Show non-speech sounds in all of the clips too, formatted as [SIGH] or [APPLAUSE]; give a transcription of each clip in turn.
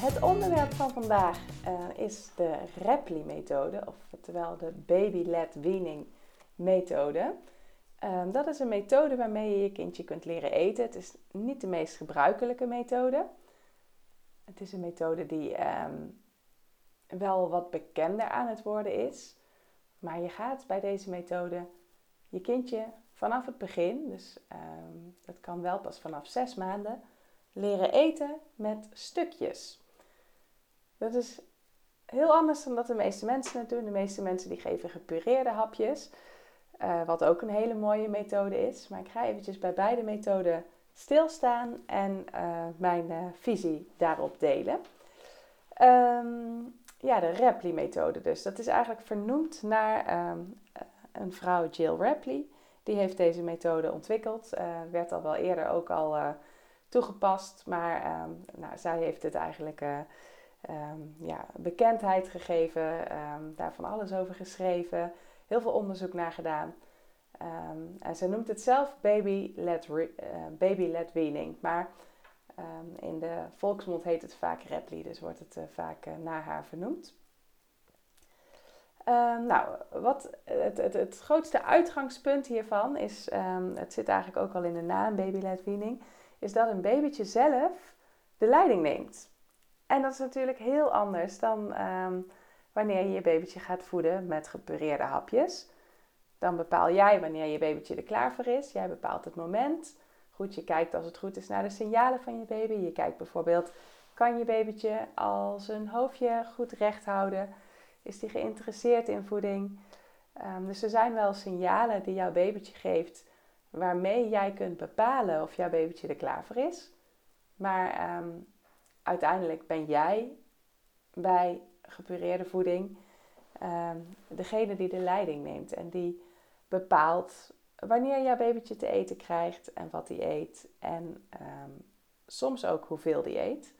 Het onderwerp van vandaag uh, is de Repli-methode, oftewel de baby-led weaning methode. Um, dat is een methode waarmee je je kindje kunt leren eten. Het is niet de meest gebruikelijke methode. Het is een methode die um, wel wat bekender aan het worden is. Maar je gaat bij deze methode je kindje vanaf het begin, dus um, dat kan wel pas vanaf zes maanden, leren eten met stukjes. Dat is heel anders dan dat de meeste mensen het doen. De meeste mensen die geven gepureerde hapjes, uh, wat ook een hele mooie methode is. Maar ik ga eventjes bij beide methoden stilstaan en uh, mijn uh, visie daarop delen. Um, ja, de Rapley-methode dus. Dat is eigenlijk vernoemd naar um, een vrouw, Jill Rapley. Die heeft deze methode ontwikkeld. werd al wel eerder ook al toegepast, maar um, nou, zij heeft het eigenlijk um, ja, bekendheid gegeven, um, daar van alles over geschreven, heel veel onderzoek naar gedaan. Um, en ze noemt het zelf baby-led uh, baby weaning, maar in de volksmond heet het vaak Repli, dus wordt het uh, vaak uh, naar haar vernoemd. nou, wat het, het, grootste uitgangspunt hiervan is, het zit eigenlijk ook al in de naam baby-led weaning, is dat een babytje zelf de leiding neemt. En dat is natuurlijk heel anders dan ehm, wanneer je je babytje gaat voeden met gepureerde hapjes. Dan bepaal jij wanneer je babytje er klaar voor is. Jij bepaalt het moment. Goed, je kijkt als het goed is naar de signalen van je baby. Je kijkt bijvoorbeeld, kan je babytje al zijn hoofdje goed recht houden? Is die geïnteresseerd in voeding? Um, dus er zijn wel signalen die jouw babytje geeft waarmee jij kunt bepalen of jouw babytje er klaar voor is. Maar um, uiteindelijk ben jij bij gepureerde voeding um, degene die de leiding neemt en die bepaalt wanneer jouw babytje te eten krijgt en wat hij eet en ehm, soms ook hoeveel die eet.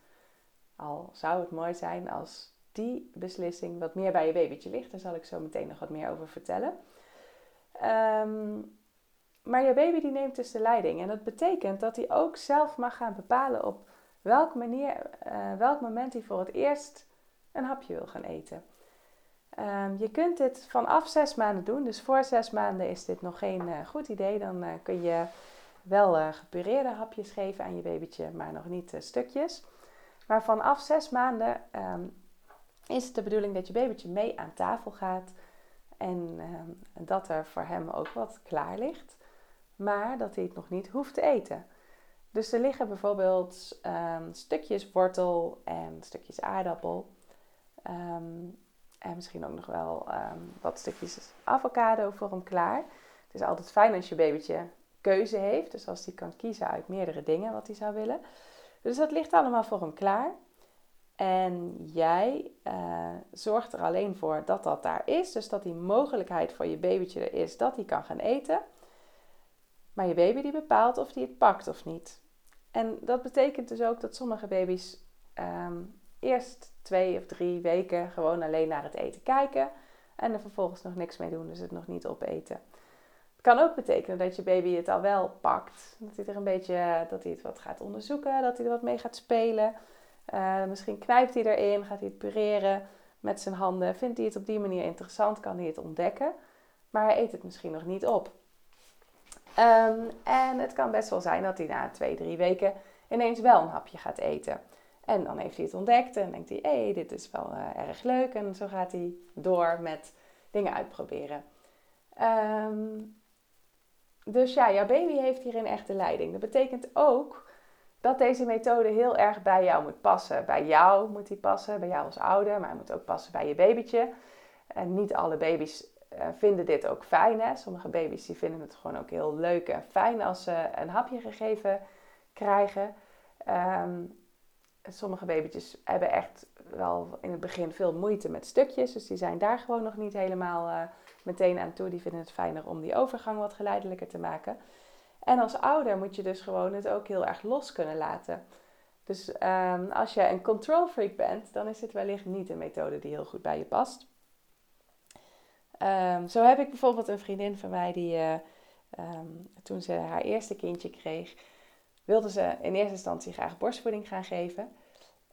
Al zou het mooi zijn als die beslissing wat meer bij je babytje ligt. Daar zal ik zo meteen nog wat meer over vertellen. Ehm, maar je baby die neemt dus de leiding. En dat betekent dat hij ook zelf mag gaan bepalen op welk, manier, uh, welk moment hij voor het eerst een hapje wil gaan eten. Um, je kunt dit vanaf zes maanden doen. Dus voor zes maanden is dit nog geen uh, goed idee. Dan uh, kun je wel gepureerde hapjes geven aan je babytje, maar nog niet stukjes. Maar vanaf zes maanden um, is het de bedoeling dat je babytje mee aan tafel gaat. En um, dat er voor hem ook wat klaar ligt. Maar dat hij het nog niet hoeft te eten. Dus er liggen bijvoorbeeld um, stukjes wortel en stukjes aardappel. Um, en misschien ook nog wel um, wat stukjes avocado voor hem klaar. Het is altijd fijn als je babytje keuze heeft. Dus als hij kan kiezen uit meerdere dingen wat hij zou willen. Dus dat ligt allemaal voor hem klaar. En jij uh, zorgt er alleen voor dat dat daar is. Dus dat die mogelijkheid voor je babytje er is dat hij kan gaan eten. Maar je baby die bepaalt of hij het pakt of niet. En dat betekent dus ook dat sommige baby's ehm, eerst twee of drie weken gewoon alleen naar het eten kijken. En er vervolgens nog niks mee doen, dus het nog niet opeten. Het kan ook betekenen dat je baby het al wel pakt. Dat hij er een beetje, dat hij het wat gaat onderzoeken, dat hij er wat mee gaat spelen. Uh, misschien knijpt hij erin, gaat hij het pureren met zijn handen. Vindt hij het op die manier interessant, kan hij het ontdekken. Maar hij eet het misschien nog niet op. Um, en het kan best wel zijn dat hij na twee, drie weken ineens wel een hapje gaat eten. En dan heeft hij het ontdekt en denkt hij, hé, hey, dit is wel uh, erg leuk. En zo gaat hij door met dingen uitproberen. Um, dus ja, jouw baby heeft hierin echt de leiding. Dat betekent ook dat deze methode heel erg bij jou moet passen. Bij jou moet die passen, bij jou als ouder, maar hij moet ook passen bij je babytje. En niet alle baby's vinden dit ook fijn. Hè? Sommige baby's die vinden het gewoon ook heel leuk en fijn als ze een hapje gegeven krijgen. Um, sommige babytjes hebben echt wel in het begin veel moeite met stukjes. Dus die zijn daar gewoon nog niet helemaal uh, meteen aan toe. Die vinden het fijner om die overgang wat geleidelijker te maken. En als ouder moet je dus gewoon het ook heel erg los kunnen laten. Dus um, als je een control freak bent, dan is dit wellicht niet een methode die heel goed bij je past. Um, zo heb ik bijvoorbeeld een vriendin van mij die uh, um, toen ze haar eerste kindje kreeg, wilde ze in eerste instantie graag borstvoeding gaan geven.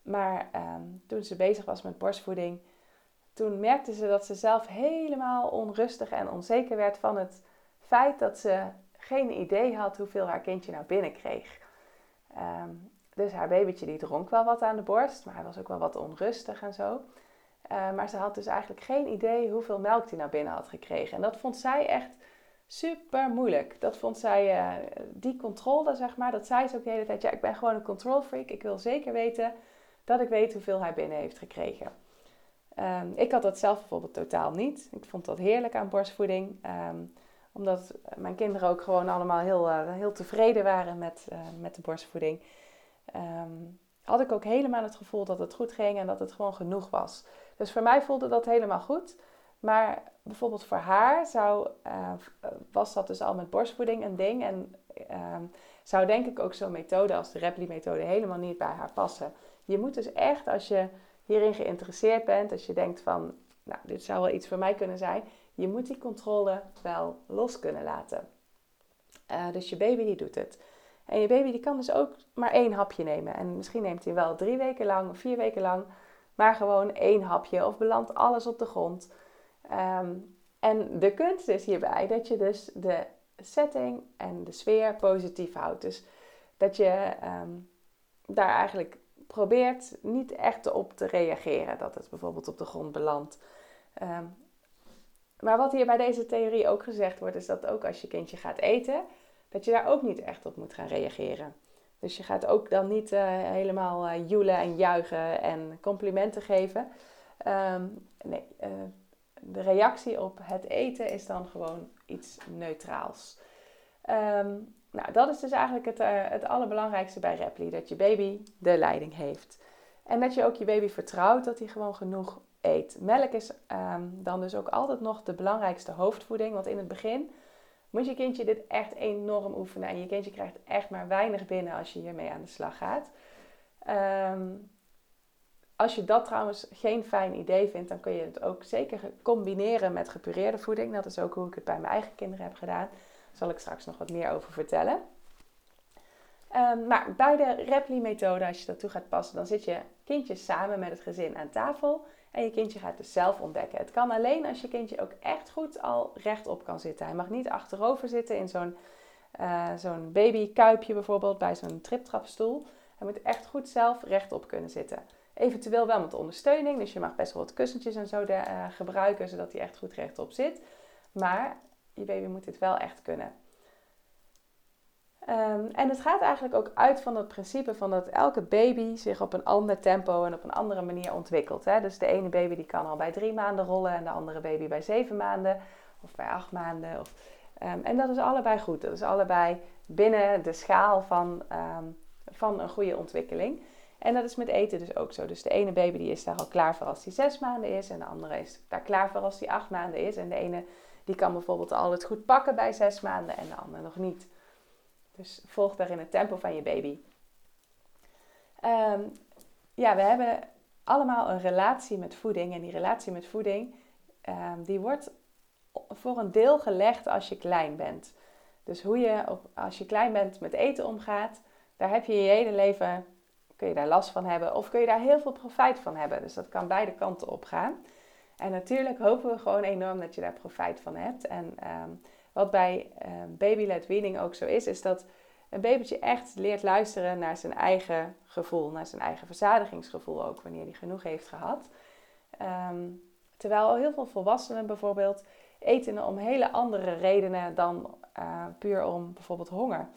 Maar toen ze bezig was met borstvoeding, toen merkte ze dat ze zelf helemaal onrustig en onzeker werd van het feit dat ze geen idee had hoeveel haar kindje nou binnenkreeg. Dus haar babytje die dronk wel wat aan de borst, maar hij was ook wel wat onrustig en zo. Uh, maar ze had dus eigenlijk geen idee hoeveel melk hij naar binnen had gekregen. En dat vond zij echt super moeilijk. Dat vond zij, uh, die controle zeg maar, dat zei ze ook de hele tijd. Ja, ik ben gewoon een control freak. Ik wil zeker weten dat ik weet hoeveel hij binnen heeft gekregen. Um, ik had dat zelf bijvoorbeeld totaal niet. Ik vond dat heerlijk aan borstvoeding. Um, omdat mijn kinderen ook gewoon allemaal heel, uh, heel tevreden waren met, met de borstvoeding um, had ik ook helemaal het gevoel dat het goed ging en dat het gewoon genoeg was. Dus voor mij voelde dat helemaal goed. Maar bijvoorbeeld voor haar zou, uh, was dat dus al met borstvoeding een ding. En um, zou denk ik ook zo'n methode als de Repli-methode helemaal niet bij haar passen. Je moet dus echt, als je hierin geïnteresseerd bent, als je denkt van, nou, dit zou wel iets voor mij kunnen zijn, je moet die controle wel los kunnen laten. Uh, dus je baby die doet het. En je baby die kan dus ook maar één hapje nemen. En misschien neemt hij wel drie weken lang of vier weken lang, maar gewoon één hapje of belandt alles op de grond. Um, en de kunst is hierbij dat je dus de setting en de sfeer positief houdt. Dus dat je um, daar eigenlijk probeert niet echt op te reageren dat het bijvoorbeeld op de grond belandt. Um, maar wat hier bij deze theorie ook gezegd wordt, is dat ook als je kindje gaat eten, dat je daar ook niet echt op moet gaan reageren. Dus je gaat ook dan niet uh, helemaal uh, joelen en juichen en complimenten geven. Um, nee, uh, de reactie op het eten is dan gewoon iets neutraals. Um, nou, dat is dus eigenlijk het, het allerbelangrijkste bij Repli. Dat je baby de leiding heeft. En dat je ook je baby vertrouwt dat hij gewoon genoeg eet. Melk is um, dan dus ook altijd nog de belangrijkste hoofdvoeding. Want in het begin moet je kindje dit echt enorm oefenen. En je kindje krijgt echt maar weinig binnen als je hiermee aan de slag gaat. Um, als je dat trouwens geen fijn idee vindt, dan kun je het ook zeker combineren met gepureerde voeding. Dat is ook hoe ik het bij mijn eigen kinderen heb gedaan. Daar zal ik straks nog wat meer over vertellen. Um, maar bij de Repli-methode, als je dat toe gaat passen, dan zit je kindje samen met het gezin aan tafel. En je kindje gaat dus zelf ontdekken. Het kan alleen als je kindje ook echt goed al rechtop kan zitten. Hij mag niet achterover zitten in zo'n uh, zo'n babykuipje bijvoorbeeld, bij zo'n triptrapstoel. Hij moet echt goed zelf rechtop kunnen zitten. Eventueel wel met ondersteuning, dus je mag best wel wat kussentjes en zo de, uh, gebruiken, zodat hij echt goed rechtop zit. Maar je baby moet dit wel echt kunnen. Um, en het gaat eigenlijk ook uit van het principe van dat elke baby zich op een ander tempo en op een andere manier ontwikkelt. Hè? Dus de ene baby die kan al bij drie maanden rollen en de andere baby bij zeven maanden of bij acht maanden. Of, um, en dat is allebei goed. Dat is allebei binnen de schaal van, um, van een goede ontwikkeling. En dat is met eten dus ook zo. Dus de ene baby die is daar al klaar voor als die zes maanden is. En de andere is daar klaar voor als die acht maanden is. En de ene die kan bijvoorbeeld al het goed pakken bij zes maanden en de andere nog niet. Dus volg daarin het tempo van je baby. Um, ja, we hebben allemaal een relatie met voeding. En die relatie met voeding, um, die wordt voor een deel gelegd als je klein bent. Dus hoe je op, als je klein bent met eten omgaat, daar heb je je hele leven, kun je daar last van hebben. Of kun je daar heel veel profijt van hebben. Dus dat kan beide kanten op gaan. En natuurlijk hopen we gewoon enorm dat je daar profijt van hebt. En um, wat bij uh, baby-led weaning ook zo is, is dat een babytje echt leert luisteren naar zijn eigen gevoel, naar zijn eigen verzadigingsgevoel ook, wanneer hij genoeg heeft gehad. Um, terwijl heel veel volwassenen bijvoorbeeld eten om hele andere redenen dan uh, puur om bijvoorbeeld honger.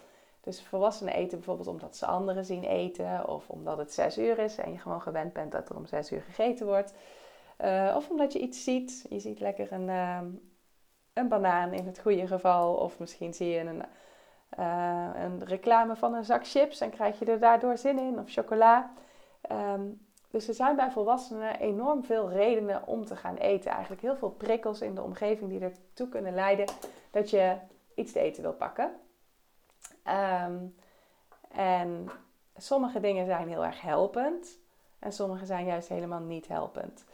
Dus volwassenen eten bijvoorbeeld omdat ze anderen zien eten, of omdat het zes uur is en je gewoon gewend bent dat er om zes uur gegeten wordt. Uh, of omdat je iets ziet. Je ziet lekker een, uh, een banaan in het goede geval. Of misschien zie je een, uh, een reclame van een zak chips en krijg je er daardoor zin in. Of chocola. Ehm, dus er zijn bij volwassenen enorm veel redenen om te gaan eten. Eigenlijk heel veel prikkels in de omgeving die ertoe kunnen leiden dat je iets te eten wil pakken. Ehm, en sommige dingen zijn heel erg helpend en sommige zijn juist helemaal niet helpend.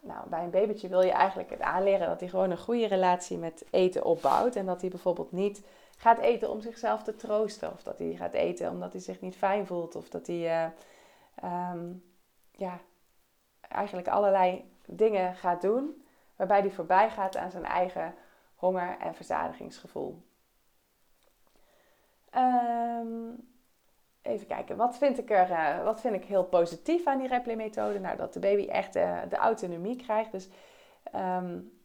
Nou, bij een babytje wil je eigenlijk het aanleren dat hij gewoon een goede relatie met eten opbouwt. En dat hij bijvoorbeeld niet gaat eten om zichzelf te troosten. Of dat hij gaat eten omdat hij zich niet fijn voelt. Of dat hij uh, um, ja, eigenlijk allerlei dingen gaat doen waarbij hij voorbij gaat aan zijn eigen honger- en verzadigingsgevoel. Um, even kijken, wat vind ik er uh, wat vind ik heel positief aan die Repli-methode? Nou, dat de baby echt uh, de autonomie krijgt. Dus um,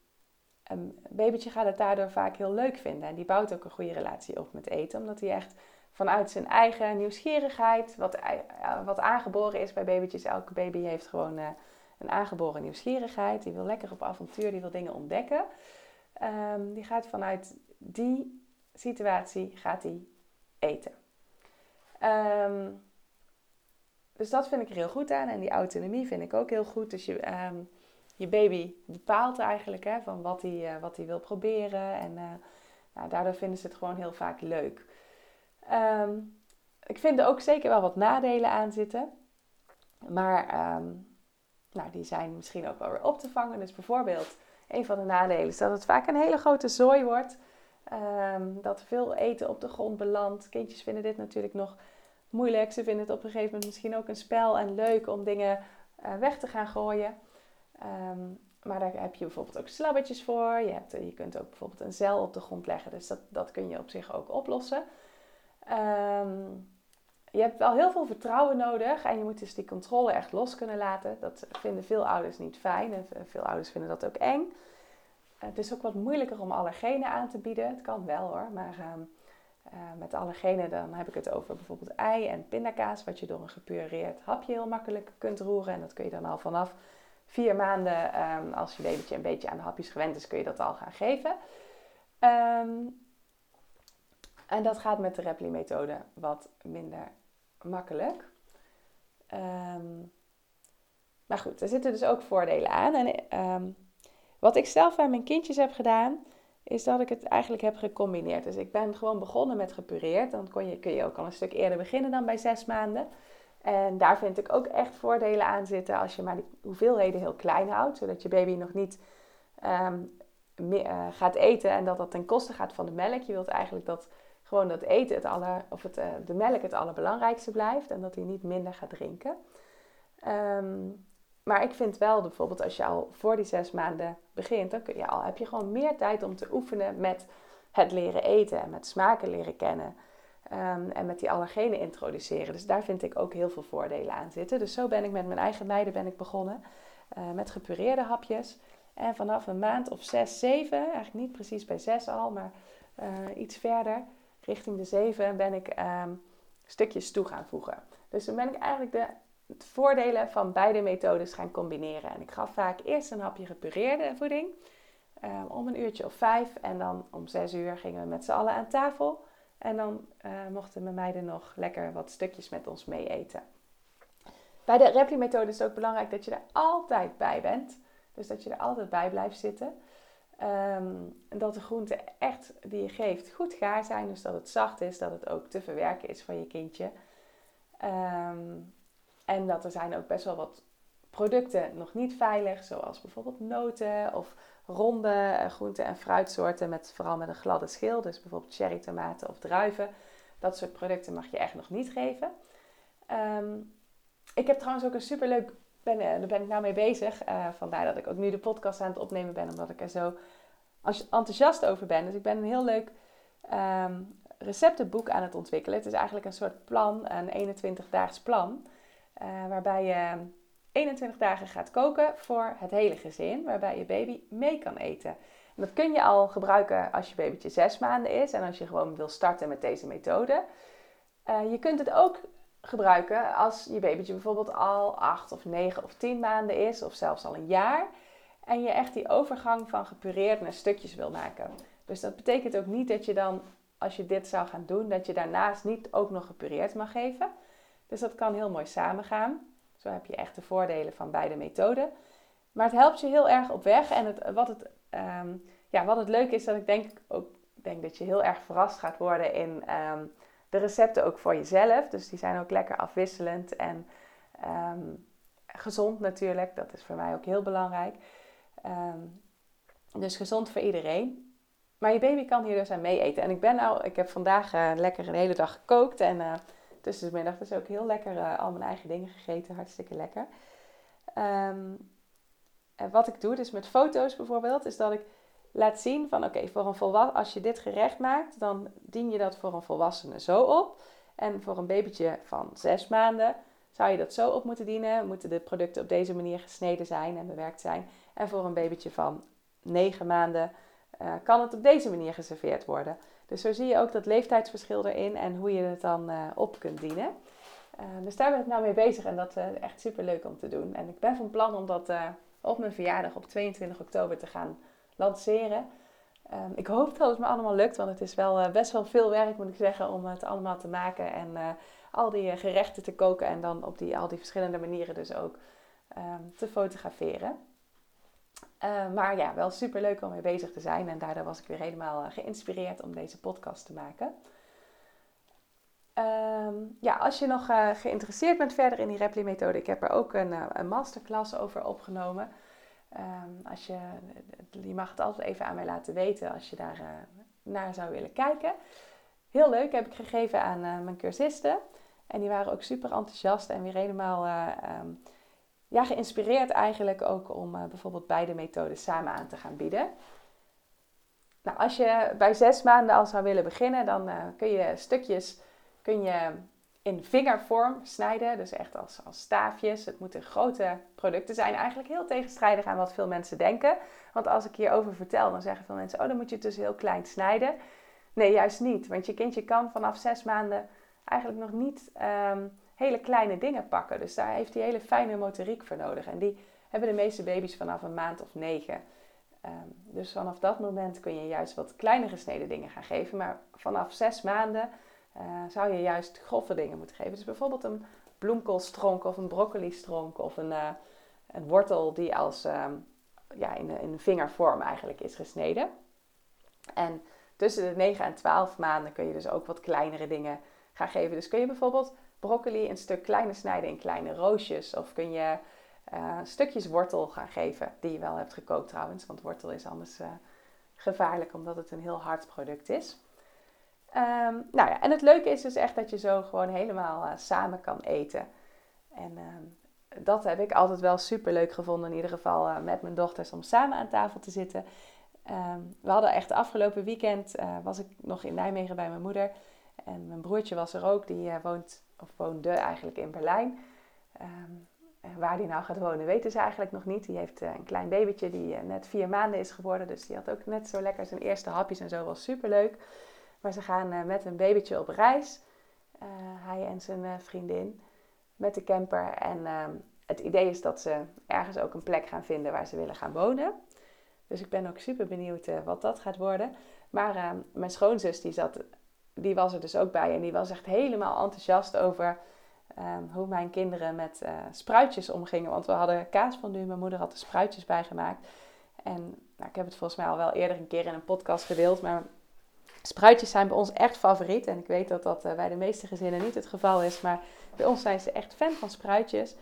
een babytje gaat het daardoor vaak heel leuk vinden. En die bouwt ook een goede relatie op met eten, omdat hij echt vanuit zijn eigen nieuwsgierigheid, wat, uh, wat aangeboren is bij babytjes. Elke baby heeft gewoon een aangeboren nieuwsgierigheid. Die wil lekker op avontuur, die wil dingen ontdekken. Um, die gaat vanuit die situatie gaat hij eten. Um, dus dat vind ik er heel goed aan. En die autonomie vind ik ook heel goed. Dus je, um, je baby bepaalt eigenlijk hè, van wat hij, uh, wat hij wil proberen. En uh, nou, daardoor vinden ze het gewoon heel vaak leuk. Um, ik vind er ook zeker wel wat nadelen aan zitten. Maar nou, die zijn misschien ook wel weer op te vangen. Dus bijvoorbeeld, een van de nadelen is dat het vaak een hele grote zooi wordt. Um, dat veel eten op de grond belandt. Kindjes vinden dit natuurlijk nog moeilijk. Ze vinden het op een gegeven moment misschien ook een spel en leuk om dingen uh, weg te gaan gooien. Um, maar daar heb je bijvoorbeeld ook slabbetjes voor. Je, hebt, je kunt ook bijvoorbeeld een zeil op de grond leggen. Dus dat, dat kun je op zich ook oplossen. Um, je hebt wel heel veel vertrouwen nodig en je moet dus die controle echt los kunnen laten. Dat vinden veel ouders niet fijn en veel ouders vinden dat ook eng. Het is ook wat moeilijker om allergenen aan te bieden. Het kan wel hoor, maar uh, uh, met allergenen dan heb ik het over bijvoorbeeld ei en pindakaas, wat je door een gepureerd hapje heel makkelijk kunt roeren. En dat kun je dan al vanaf vier maanden, um, als je babytje een beetje aan de hapjes gewend is, kun je dat al gaan geven. Um, en dat gaat met de Repli-methode wat minder makkelijk. Maar goed, er zitten dus ook voordelen aan. En wat ik zelf bij mijn kindjes heb gedaan, is dat ik het eigenlijk heb gecombineerd. Dus ik ben gewoon begonnen met gepureerd. Dan je, kun je ook al een stuk eerder beginnen dan bij zes maanden. En daar vind ik ook echt voordelen aan zitten als je maar die hoeveelheden heel klein houdt. Zodat je baby nog niet meer, uh, gaat eten en dat dat ten koste gaat van de melk. Je wilt eigenlijk dat gewoon dat eten het aller, of het, uh, de melk het allerbelangrijkste blijft en dat hij niet minder gaat drinken. Um, maar ik vind wel bijvoorbeeld als je al voor die zes maanden begint, dan kun je al, heb je gewoon meer tijd om te oefenen met het leren eten en met smaken leren kennen. Um, en met die allergenen introduceren. Dus daar vind ik ook heel veel voordelen aan zitten. Dus zo ben ik met mijn eigen meiden ben ik begonnen. Uh, met gepureerde hapjes. En vanaf een maand of zes, zeven, eigenlijk niet precies bij zes al, maar uh, iets verder, richting de zeven, ben ik um, stukjes toe gaan voegen. Dus dan ben ik eigenlijk de voordelen van beide methodes gaan combineren. En ik gaf vaak eerst een hapje gepureerde voeding um, om een uurtje of vijf. En dan om zes uur gingen we met z'n allen aan tafel. En dan uh, mochten mijn meiden nog lekker wat stukjes met ons mee eten. Bij de Repli-methode is het ook belangrijk dat je er altijd bij bent. Dus dat je er altijd bij blijft zitten. Um, dat de groenten echt die je geeft goed gaar zijn. Dus dat het zacht is, dat het ook te verwerken is van je kindje. Um, en dat er zijn ook best wel wat producten nog niet veilig, zoals bijvoorbeeld noten of ronde eh, groenten en fruitsoorten, met, vooral met een gladde schil, dus bijvoorbeeld cherrytomaten of druiven. Dat soort producten mag je echt nog niet geven. Um, ik heb trouwens ook een superleuk, ben, eh, daar ben ik nou mee bezig, uh, vandaar dat ik ook nu de podcast aan het opnemen ben, omdat ik er zo enthousiast over ben. Dus ik ben een heel leuk um, receptenboek aan het ontwikkelen. Het is eigenlijk een soort plan, een 21-daags plan. Uh, waarbij je 21 dagen gaat koken voor het hele gezin, waarbij je baby mee kan eten. En dat kun je al gebruiken als je babytje 6 maanden is en als je gewoon wil starten met deze methode. Uh, je kunt het ook gebruiken als je babytje bijvoorbeeld al 8 of 9 of 10 maanden is, of zelfs al een jaar. En je echt die overgang van gepureerd naar stukjes wil maken. Dus dat betekent ook niet dat je dan, als je dit zou gaan doen, dat je daarnaast niet ook nog gepureerd mag geven. Dus dat kan heel mooi samengaan. Zo heb je echt de voordelen van beide methoden. Maar het helpt je heel erg op weg. En het, wat, het, um, ja, wat het leuke is, dat ik denk, ook, denk dat je heel erg verrast gaat worden in um, de recepten ook voor jezelf. Dus die zijn ook lekker afwisselend en um, gezond natuurlijk. Dat is voor mij ook heel belangrijk. dus gezond voor iedereen. Maar je baby kan hier dus aan mee eten. En ik ben nou, ik heb vandaag uh, lekker een hele dag gekookt. En uh, tussen de middag dus ook heel lekker uh, al mijn eigen dingen gegeten. Hartstikke lekker. Um, en wat ik doe, dus met foto's bijvoorbeeld, is dat ik laat zien van oké, voor een als je dit gerecht maakt, dan dien je dat voor een volwassene zo op. En voor een babytje van zes maanden zou je dat zo op moeten dienen. Moeten de producten op deze manier gesneden zijn en bewerkt zijn. En voor een babytje van negen maanden uh, kan het op deze manier geserveerd worden. Dus zo zie je ook dat leeftijdsverschil erin en hoe je het dan uh, op kunt dienen. Uh, dus daar ben ik nou mee bezig en dat is echt super leuk om te doen. En ik ben van plan om dat op mijn verjaardag op 22 oktober te gaan lanceren. Um, ik hoop dat het me allemaal lukt, want het is wel best wel veel werk, moet ik zeggen, om het allemaal te maken en al die gerechten te koken en dan op die, al die verschillende manieren dus ook um, te fotograferen. Ehm, maar ja, wel super leuk om mee bezig te zijn en daardoor was ik weer helemaal geïnspireerd om deze podcast te maken. ja, als je nog geïnteresseerd bent verder in die Repli-methode, ik heb er ook een, een masterclass over opgenomen. Um, als je, je mag het altijd even aan mij laten weten als je daar naar zou willen kijken. Heel leuk, heb ik gegeven aan mijn cursisten. En die waren ook super enthousiast en weer helemaal um, ja, geïnspireerd eigenlijk ook om bijvoorbeeld beide methodes samen aan te gaan bieden. Nou, als je bij zes maanden al zou willen beginnen, dan kun je stukjes kun je in vingervorm snijden. Dus echt als, als staafjes. Het moeten grote producten zijn. Eigenlijk heel tegenstrijdig aan wat veel mensen denken. Want als ik hierover vertel, dan zeggen veel mensen: Oh, dan moet je het dus heel klein snijden. Nee, juist niet. Want je kindje kan vanaf zes maanden eigenlijk nog niet um, hele kleine dingen pakken. Dus daar heeft hij hele fijne motoriek voor nodig. En die hebben de meeste baby's vanaf een maand of negen. Um, dus vanaf dat moment kun je juist wat kleinere gesneden dingen gaan geven. Maar vanaf zes maanden uh, zou je juist grove dingen moeten geven. Dus bijvoorbeeld een bloemkoolstronk of een broccolistronk of een, uh, een wortel die als uh, ja, in, in vingervorm eigenlijk is gesneden. En tussen de 9 en 12 maanden kun je dus ook wat kleinere dingen gaan geven. Dus kun je bijvoorbeeld broccoli een stuk kleiner snijden in kleine roosjes. Of kun je uh, stukjes wortel gaan geven, die je wel hebt gekookt trouwens. Want wortel is anders uh, gevaarlijk omdat het een heel hard product is. Um, nou ja, en het leuke is dus echt dat je zo gewoon helemaal uh, samen kan eten. En um, dat heb ik altijd wel super leuk gevonden, in ieder geval met mijn dochters, om samen aan tafel te zitten. Um, we hadden echt afgelopen weekend, was ik nog in Nijmegen bij mijn moeder. En mijn broertje was er ook, die woont, of woonde eigenlijk in Berlijn. waar die nou gaat wonen weten ze eigenlijk nog niet. Die heeft een klein babytje die net vier maanden is geworden. Dus die had ook net zo lekker zijn eerste hapjes en zo, was super leuk. Maar ze gaan uh, met een babytje op reis. Hij en zijn vriendin. Met de camper. En ehm, het idee is dat ze ergens ook een plek gaan vinden waar ze willen gaan wonen. Dus ik ben ook super benieuwd wat dat gaat worden. Maar ehm, mijn schoonzus die, zat, die was er dus ook bij. En die was echt helemaal enthousiast over um, hoe mijn kinderen met spruitjes omgingen. Want we hadden kaas van nu. Mijn moeder had er spruitjes bij gemaakt. En nou, ik heb het volgens mij al wel eerder een keer in een podcast gedeeld. Maar Spruitjes zijn bij ons echt favoriet. En ik weet dat dat eh, bij de meeste gezinnen niet het geval is. Maar bij ons zijn ze echt fan van spruitjes.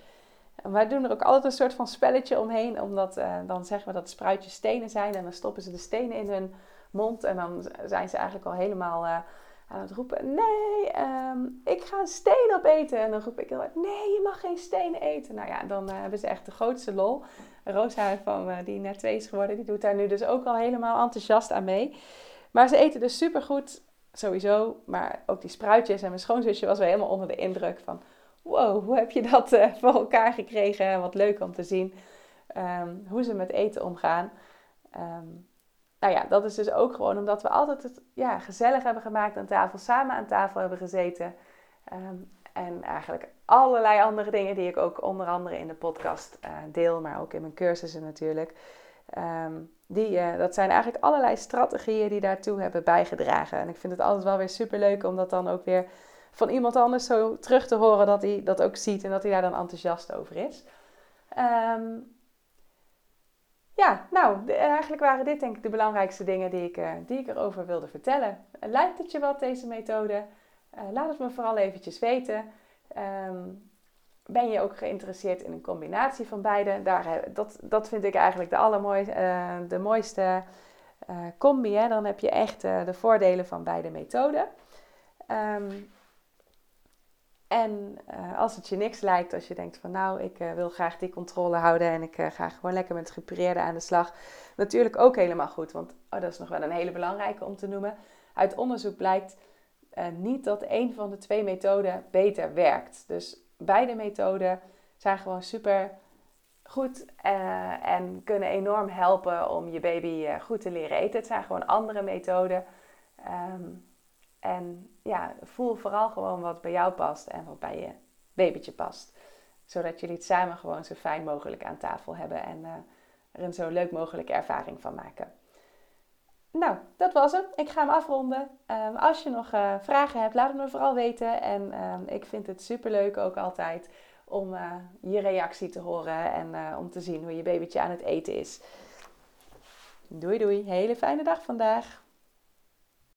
En wij doen er ook altijd een soort van spelletje omheen. Omdat uh, dan zeggen we dat spruitjes stenen zijn. En dan stoppen ze de stenen in hun mond. En dan zijn ze eigenlijk al helemaal aan het roepen. Nee, um, ik ga een steen opeten. En dan roep ik heel hard. Nee, je mag geen stenen eten. Nou ja, dan hebben ze echt de grootste lol. Rosa van, die net twee is geworden. Die doet daar nu dus ook al helemaal enthousiast aan mee. Maar ze eten dus supergoed, sowieso. Maar ook die spruitjes. En mijn schoonzusje was wel helemaal onder de indruk van... Wow, hoe heb je dat uh, [LAUGHS] voor elkaar gekregen? Wat leuk om te zien um, hoe ze met eten omgaan. Um, nou ja, dat is dus ook gewoon omdat we altijd het ja, gezellig hebben gemaakt aan tafel. Samen aan tafel hebben gezeten. Um, en eigenlijk allerlei andere dingen die ik ook onder andere in de podcast uh, deel. Maar ook in mijn cursussen natuurlijk. Um, die, uh, dat zijn eigenlijk allerlei strategieën die daartoe hebben bijgedragen. En ik vind het altijd wel weer super leuk om dat dan ook weer van iemand anders zo terug te horen dat hij dat ook ziet en dat hij daar dan enthousiast over is. Ehm, ja, nou, eigenlijk waren dit denk ik de belangrijkste dingen die ik, uh, die ik erover wilde vertellen. lijkt het je wat, deze methode? laat het me vooral eventjes weten. Um, ben je ook geïnteresseerd in een combinatie van beide? Daar, dat, dat vind ik eigenlijk de, allermooiste, de mooiste combi. Hè? Dan heb je echt de voordelen van beide methoden. Um, en als het je niks lijkt, als je denkt van nou, ik wil graag die controle houden en ik ga gewoon lekker met gepureerde aan de slag. Natuurlijk ook helemaal goed, want oh, dat is nog wel een hele belangrijke om te noemen. Uit onderzoek blijkt niet dat een van de twee methoden beter werkt. Dus beide methoden zijn gewoon super goed en kunnen enorm helpen om je baby goed te leren eten. Het zijn gewoon andere methoden. Um, en ja, voel vooral gewoon wat bij jou past en wat bij je babytje past. Zodat jullie het samen gewoon zo fijn mogelijk aan tafel hebben en uh, er een zo leuk mogelijke ervaring van maken. Nou, dat was hem. Ik ga hem afronden. Um, als je nog uh, vragen hebt, laat het me vooral weten. En um, ik vind het superleuk ook altijd om uh, je reactie te horen en om te zien hoe je babytje aan het eten is. Doei doei, hele fijne dag vandaag.